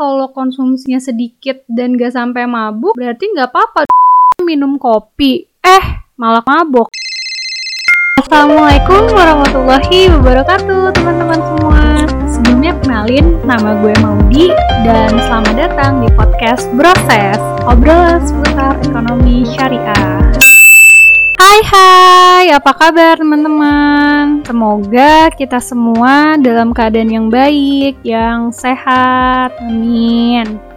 kalau konsumsinya sedikit dan gak sampai mabuk, berarti nggak apa-apa minum kopi. Eh, malah mabuk. Assalamualaikum warahmatullahi wabarakatuh teman-teman semua Sebelumnya kenalin nama gue Maudi dan selamat datang di podcast Proses Obrolan seputar ekonomi syariah Hai hai, apa kabar teman-teman? Semoga kita semua dalam keadaan yang baik, yang sehat, amin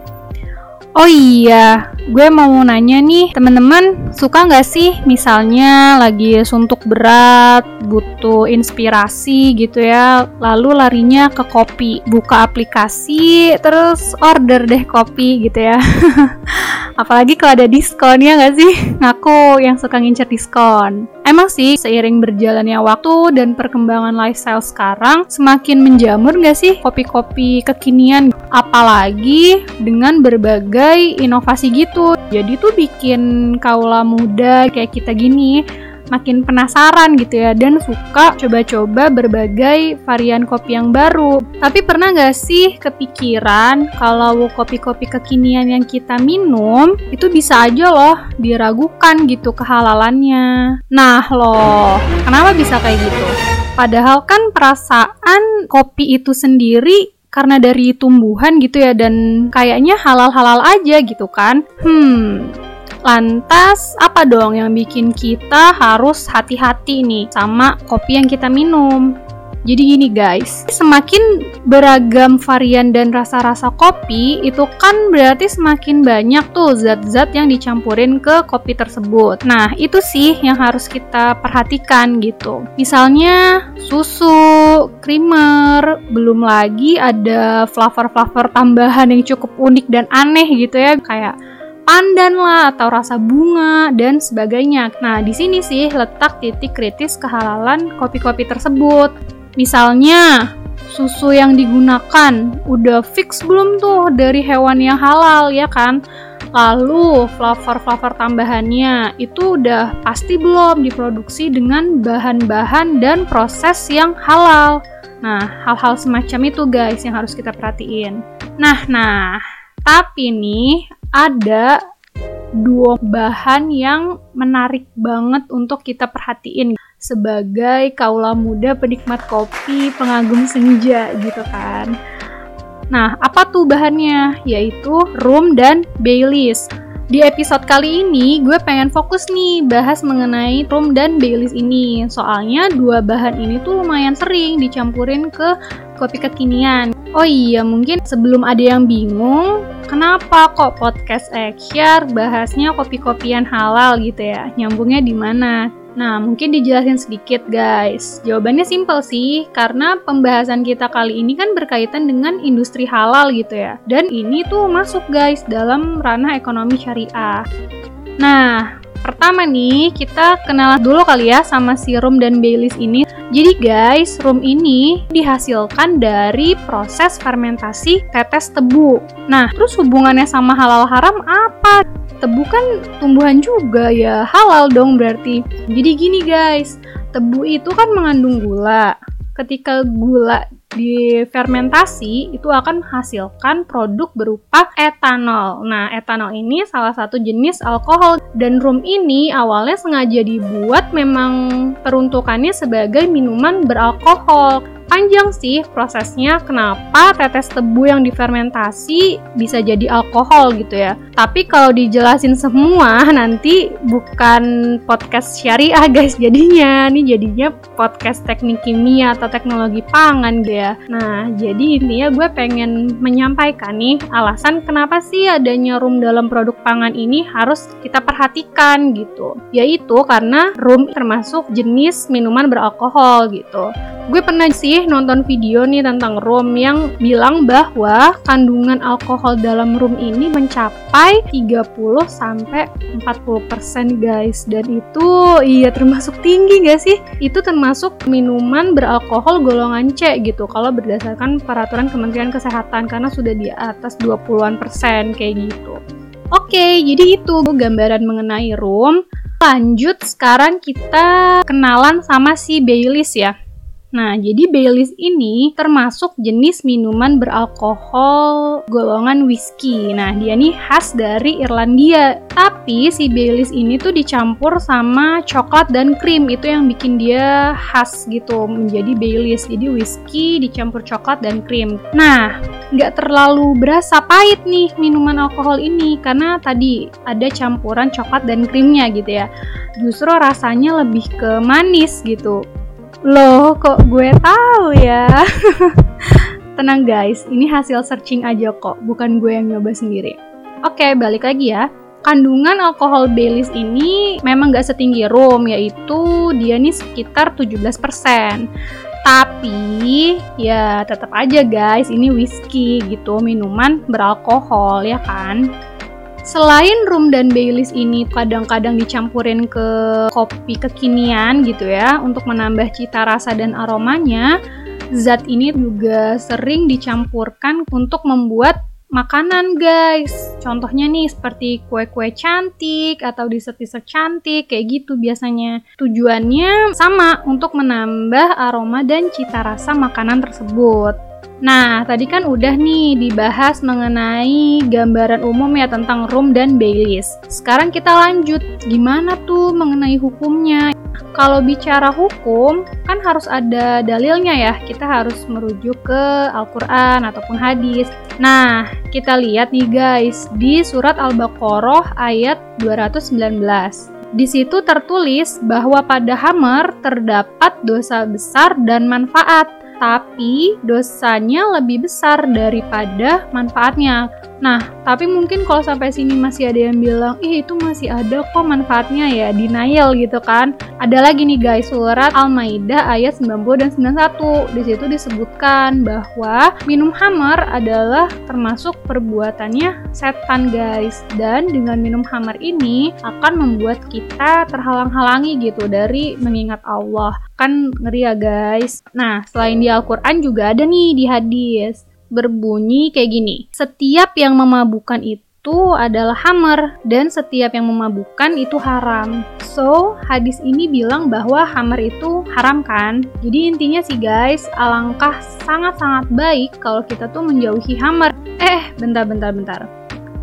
Oh iya, gue mau nanya nih, teman-teman suka nggak sih misalnya lagi suntuk berat, butuh inspirasi gitu ya, lalu larinya ke kopi, buka aplikasi, terus order deh kopi gitu ya. Apalagi kalau ada diskon ya nggak sih? Ngaku yang suka ngincer diskon. Emang sih seiring berjalannya waktu dan perkembangan lifestyle sekarang semakin menjamur nggak sih kopi-kopi kekinian? Apalagi dengan berbagai inovasi gitu. Jadi tuh bikin kaula muda kayak kita gini makin penasaran gitu ya dan suka coba-coba berbagai varian kopi yang baru. Tapi pernah nggak sih kepikiran kalau kopi-kopi kekinian yang kita minum itu bisa aja loh diragukan gitu kehalalannya. Nah loh, kenapa bisa kayak gitu? Padahal kan perasaan kopi itu sendiri karena dari tumbuhan gitu ya dan kayaknya halal-halal aja gitu kan. Hmm, Lantas, apa dong yang bikin kita harus hati-hati nih sama kopi yang kita minum? Jadi gini guys, semakin beragam varian dan rasa-rasa kopi, itu kan berarti semakin banyak tuh zat-zat yang dicampurin ke kopi tersebut. Nah, itu sih yang harus kita perhatikan gitu. Misalnya susu, creamer, belum lagi ada flavor-flavor tambahan yang cukup unik dan aneh gitu ya, kayak pandan lah atau rasa bunga dan sebagainya. Nah, di sini sih letak titik kritis kehalalan kopi-kopi tersebut. Misalnya, susu yang digunakan udah fix belum tuh dari hewan yang halal ya kan? Lalu flavor-flavor tambahannya itu udah pasti belum diproduksi dengan bahan-bahan dan proses yang halal. Nah, hal-hal semacam itu guys yang harus kita perhatiin. Nah, nah, tapi nih ada dua bahan yang menarik banget untuk kita perhatiin sebagai kaula muda penikmat kopi, pengagum senja gitu kan. Nah, apa tuh bahannya? Yaitu rum dan Baileys. Di episode kali ini, gue pengen fokus nih bahas mengenai rum dan Baileys ini. Soalnya dua bahan ini tuh lumayan sering dicampurin ke kopi kekinian. Oh iya, mungkin sebelum ada yang bingung, kenapa kok podcast Eksyar bahasnya kopi-kopian halal gitu ya? Nyambungnya di mana? Nah, mungkin dijelasin sedikit guys. Jawabannya simpel sih, karena pembahasan kita kali ini kan berkaitan dengan industri halal gitu ya. Dan ini tuh masuk guys dalam ranah ekonomi syariah. Nah, pertama nih kita kenal dulu kali ya sama si rum dan Baileys ini. Jadi guys, rum ini dihasilkan dari proses fermentasi tetes tebu. Nah, terus hubungannya sama halal haram apa? tebu kan tumbuhan juga ya halal dong berarti jadi gini guys tebu itu kan mengandung gula ketika gula difermentasi itu akan menghasilkan produk berupa etanol. Nah, etanol ini salah satu jenis alkohol dan rum ini awalnya sengaja dibuat memang peruntukannya sebagai minuman beralkohol panjang sih prosesnya kenapa tetes tebu yang difermentasi bisa jadi alkohol gitu ya. Tapi kalau dijelasin semua nanti bukan podcast syariah guys jadinya. Ini jadinya podcast teknik kimia atau teknologi pangan gitu ya. Nah, jadi intinya gue pengen menyampaikan nih alasan kenapa sih adanya rum dalam produk pangan ini harus kita perhatikan gitu. Yaitu karena rum termasuk jenis minuman beralkohol gitu. Gue pernah sih nonton video nih tentang rum yang bilang bahwa kandungan alkohol dalam rum ini mencapai 30 sampai 40% guys. Dan itu iya termasuk tinggi gak sih? Itu termasuk minuman beralkohol golongan C gitu kalau berdasarkan peraturan Kementerian Kesehatan karena sudah di atas 20-an persen kayak gitu. Oke, jadi itu gambaran mengenai rum. Lanjut sekarang kita kenalan sama si Baileys ya. Nah, jadi Baileys ini termasuk jenis minuman beralkohol golongan whisky. Nah, dia nih khas dari Irlandia. Tapi si Baileys ini tuh dicampur sama coklat dan krim. Itu yang bikin dia khas gitu menjadi Baileys. Jadi whisky dicampur coklat dan krim. Nah, nggak terlalu berasa pahit nih minuman alkohol ini karena tadi ada campuran coklat dan krimnya gitu ya. Justru rasanya lebih ke manis gitu. Loh, kok gue tahu ya? Tenang guys, ini hasil searching aja kok, bukan gue yang nyoba sendiri. Oke, balik lagi ya. Kandungan alkohol Baileys ini memang gak setinggi rum, yaitu dia nih sekitar 17%. Tapi ya tetap aja guys, ini whisky gitu, minuman beralkohol ya kan. Selain rum dan Baileys ini kadang-kadang dicampurin ke kopi kekinian gitu ya untuk menambah cita rasa dan aromanya, zat ini juga sering dicampurkan untuk membuat makanan guys. Contohnya nih seperti kue-kue cantik atau dessert-dessert cantik kayak gitu biasanya. Tujuannya sama untuk menambah aroma dan cita rasa makanan tersebut. Nah, tadi kan udah nih dibahas mengenai gambaran umum ya tentang rum dan Baileys. Sekarang kita lanjut, gimana tuh mengenai hukumnya? Kalau bicara hukum, kan harus ada dalilnya ya. Kita harus merujuk ke Al-Quran ataupun hadis. Nah, kita lihat nih guys, di surat Al-Baqarah ayat 219. Di situ tertulis bahwa pada hammer terdapat dosa besar dan manfaat tapi dosanya lebih besar daripada manfaatnya. Nah, tapi mungkin kalau sampai sini masih ada yang bilang, ih itu masih ada kok manfaatnya ya, denial gitu kan. Ada lagi nih guys, surat Al-Maidah ayat 90 dan 91. Di situ disebutkan bahwa minum hammer adalah termasuk perbuatannya setan guys. Dan dengan minum hammer ini akan membuat kita terhalang-halangi gitu dari mengingat Allah. Kan ngeri ya guys. Nah, selain di Al-Quran juga ada nih di hadis berbunyi kayak gini. Setiap yang memabukkan itu adalah hammer dan setiap yang memabukkan itu haram. So, hadis ini bilang bahwa hammer itu haram kan? Jadi intinya sih guys, alangkah sangat-sangat baik kalau kita tuh menjauhi hammer. Eh, bentar bentar bentar.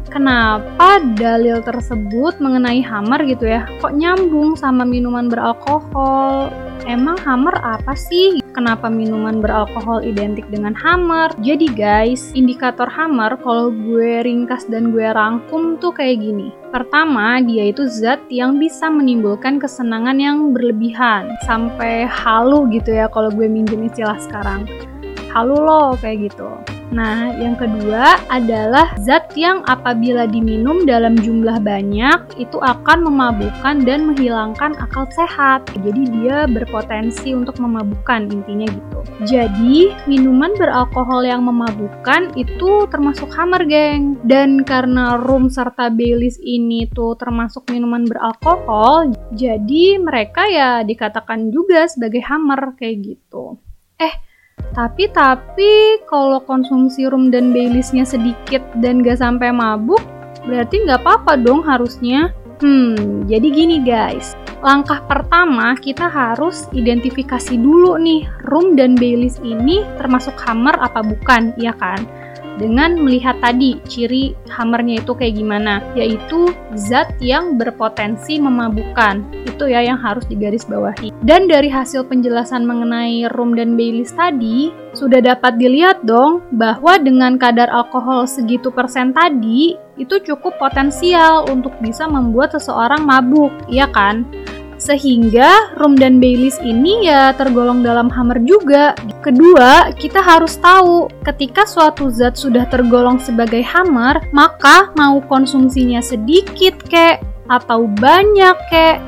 Kenapa dalil tersebut mengenai hammer gitu ya? Kok nyambung sama minuman beralkohol? Emang hammer apa sih? Kenapa minuman beralkohol identik dengan hammer? Jadi guys, indikator hammer kalau gue ringkas dan gue rangkum tuh kayak gini. Pertama, dia itu zat yang bisa menimbulkan kesenangan yang berlebihan, sampai halu gitu ya kalau gue minjem istilah sekarang. Halu loh kayak gitu. Nah, yang kedua adalah zat yang apabila diminum dalam jumlah banyak itu akan memabukkan dan menghilangkan akal sehat. Jadi dia berpotensi untuk memabukkan intinya gitu. Jadi, minuman beralkohol yang memabukkan itu termasuk hammer, geng. Dan karena rum serta Baileys ini tuh termasuk minuman beralkohol, jadi mereka ya dikatakan juga sebagai hammer kayak gitu. Eh, tapi tapi kalau konsumsi rum dan Baileysnya sedikit dan gak sampai mabuk, berarti nggak apa-apa dong harusnya. Hmm, jadi gini guys. Langkah pertama kita harus identifikasi dulu nih rum dan Baileys ini termasuk hammer apa bukan, ya kan? Dengan melihat tadi ciri hammernya itu kayak gimana, yaitu zat yang berpotensi memabukkan. Itu ya yang harus digarisbawahi. Dan dari hasil penjelasan mengenai rum dan Baileys tadi, sudah dapat dilihat dong bahwa dengan kadar alkohol segitu persen tadi, itu cukup potensial untuk bisa membuat seseorang mabuk, iya kan? Sehingga rum dan Baileys ini ya tergolong dalam hammer juga. Kedua, kita harus tahu ketika suatu zat sudah tergolong sebagai hammer, maka mau konsumsinya sedikit kek atau banyak kek,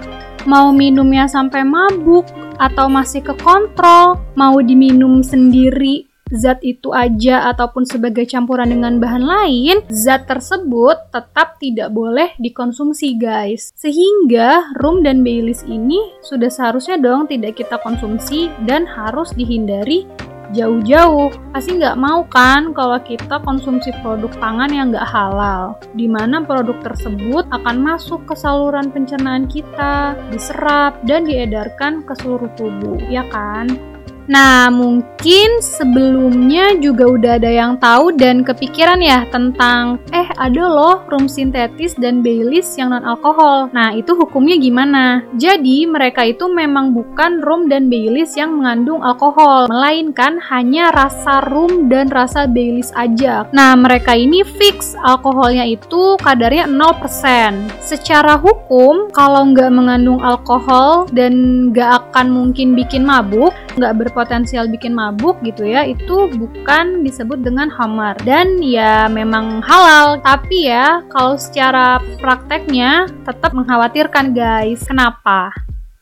mau minumnya sampai mabuk atau masih ke kontrol, mau diminum sendiri zat itu aja ataupun sebagai campuran dengan bahan lain, zat tersebut tetap tidak boleh dikonsumsi guys. Sehingga rum dan Baileys ini sudah seharusnya dong tidak kita konsumsi dan harus dihindari jauh-jauh. Pasti nggak mau kan kalau kita konsumsi produk pangan yang nggak halal, di mana produk tersebut akan masuk ke saluran pencernaan kita, diserap, dan diedarkan ke seluruh tubuh, ya kan? Nah, mungkin sebelumnya juga udah ada yang tahu dan kepikiran ya tentang eh ada loh rum sintetis dan Baileys yang non alkohol. Nah, itu hukumnya gimana? Jadi, mereka itu memang bukan rum dan Baileys yang mengandung alkohol, melainkan hanya rasa rum dan rasa Baileys aja. Nah, mereka ini fix alkoholnya itu kadarnya 0%. Secara hukum, kalau nggak mengandung alkohol dan nggak akan mungkin bikin mabuk, nggak berpotensial bikin mabuk gitu ya itu bukan disebut dengan hamar. Dan ya memang halal tapi ya kalau secara prakteknya tetap mengkhawatirkan guys. Kenapa?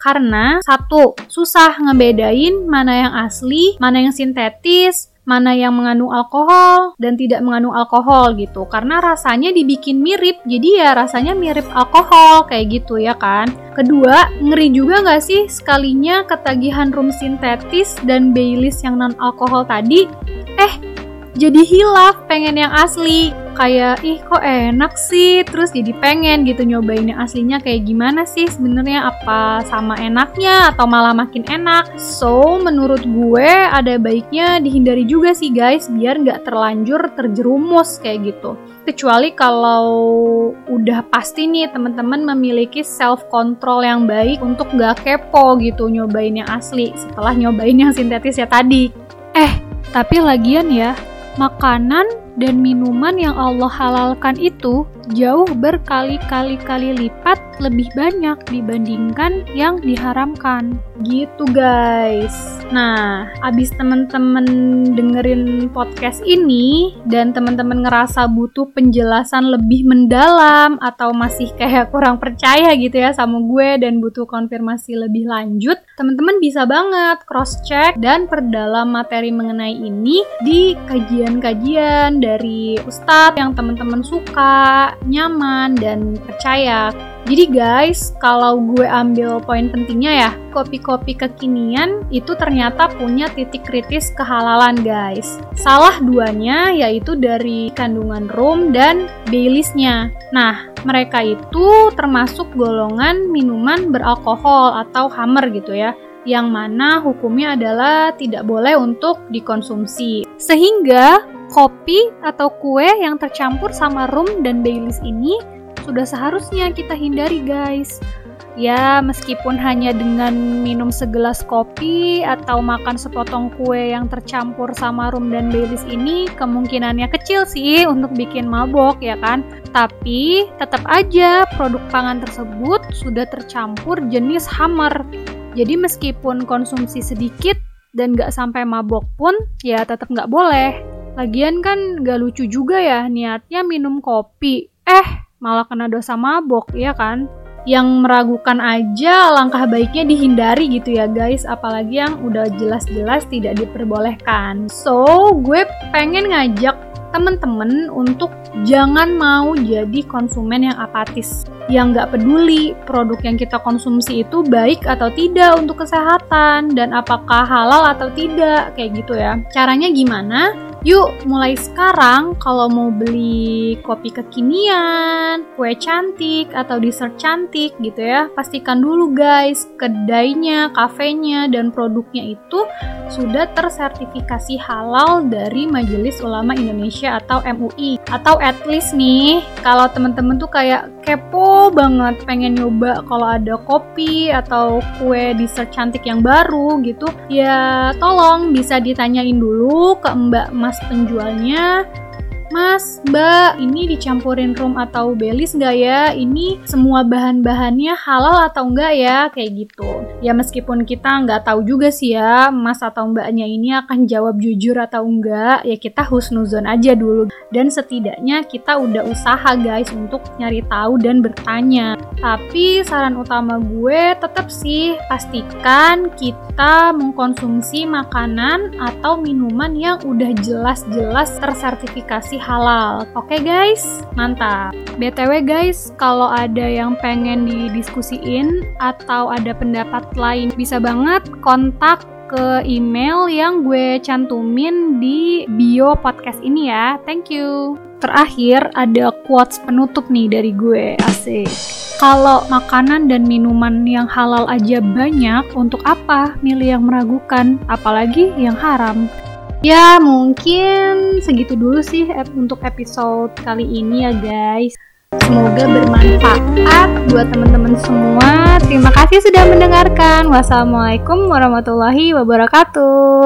Karena satu susah ngebedain mana yang asli mana yang sintetis mana yang mengandung alkohol dan tidak mengandung alkohol gitu. Karena rasanya dibikin mirip jadi ya rasanya mirip alkohol kayak gitu ya kan. Kedua ngeri juga nggak sih sekalinya ketagihan rum sintetis dan Baileys yang non alkohol tadi? Eh jadi hilaf pengen yang asli kayak ih kok enak sih? Terus jadi pengen gitu nyobain yang aslinya kayak gimana sih? Sebenarnya apa sama enaknya atau malah makin enak? So menurut gue ada baiknya dihindari juga sih guys biar nggak terlanjur terjerumus kayak gitu. Kecuali kalau udah pasti nih teman-teman memiliki self control yang baik untuk nggak kepo gitu nyobain yang asli setelah nyobain yang sintetis ya tadi. Eh tapi lagian ya makanan dan minuman yang Allah halalkan itu jauh berkali-kali kali lipat lebih banyak dibandingkan yang diharamkan. Gitu guys. Nah, abis temen-temen dengerin podcast ini dan temen-temen ngerasa butuh penjelasan lebih mendalam atau masih kayak kurang percaya gitu ya sama gue dan butuh konfirmasi lebih lanjut, temen-temen bisa banget cross check dan perdalam materi mengenai ini di kajian-kajian dari ustadz yang temen-temen suka, nyaman, dan percaya. Jadi guys, kalau gue ambil poin pentingnya ya, kopi-kopi kekinian itu ternyata punya titik kritis kehalalan guys. Salah duanya yaitu dari kandungan rum dan Baileysnya. Nah, mereka itu termasuk golongan minuman beralkohol atau hammer gitu ya yang mana hukumnya adalah tidak boleh untuk dikonsumsi. Sehingga kopi atau kue yang tercampur sama rum dan Baileys ini sudah seharusnya kita hindari guys. Ya, meskipun hanya dengan minum segelas kopi atau makan sepotong kue yang tercampur sama rum dan Baileys ini kemungkinannya kecil sih untuk bikin mabok ya kan. Tapi tetap aja produk pangan tersebut sudah tercampur jenis hammer. Jadi meskipun konsumsi sedikit dan gak sampai mabok pun ya tetap gak boleh. Lagian kan gak lucu juga ya niatnya minum kopi. Eh, malah kena dosa mabok, ya kan? Yang meragukan aja langkah baiknya dihindari gitu ya guys, apalagi yang udah jelas-jelas tidak diperbolehkan. So, gue pengen ngajak temen-temen untuk jangan mau jadi konsumen yang apatis yang nggak peduli produk yang kita konsumsi itu baik atau tidak untuk kesehatan dan apakah halal atau tidak kayak gitu ya caranya gimana Yuk, mulai sekarang kalau mau beli kopi kekinian, kue cantik, atau dessert cantik gitu ya, pastikan dulu guys, kedainya, kafenya, dan produknya itu sudah tersertifikasi halal dari Majelis Ulama Indonesia atau MUI. Atau at least nih, kalau temen-temen tuh kayak kepo banget pengen nyoba kalau ada kopi atau kue dessert cantik yang baru gitu, ya tolong bisa ditanyain dulu ke Mbak Mas penjualnya Mas, Mbak, ini dicampurin rum atau belis nggak ya? Ini semua bahan-bahannya halal atau enggak ya? Kayak gitu. Ya meskipun kita nggak tahu juga sih ya, Mas atau Mbaknya ini akan jawab jujur atau enggak, ya kita husnuzon aja dulu. Dan setidaknya kita udah usaha guys untuk nyari tahu dan bertanya. Tapi saran utama gue tetap sih pastikan kita mengkonsumsi makanan atau minuman yang udah jelas-jelas tersertifikasi halal. Oke okay guys, mantap. BTW guys, kalau ada yang pengen didiskusiin atau ada pendapat lain, bisa banget kontak ke email yang gue cantumin di bio podcast ini ya. Thank you. Terakhir ada quotes penutup nih dari gue, asik. Kalau makanan dan minuman yang halal aja banyak, untuk apa milih yang meragukan, apalagi yang haram? Ya, mungkin segitu dulu sih untuk episode kali ini ya, guys. Semoga bermanfaat buat teman-teman semua. Terima kasih sudah mendengarkan. Wassalamualaikum warahmatullahi wabarakatuh.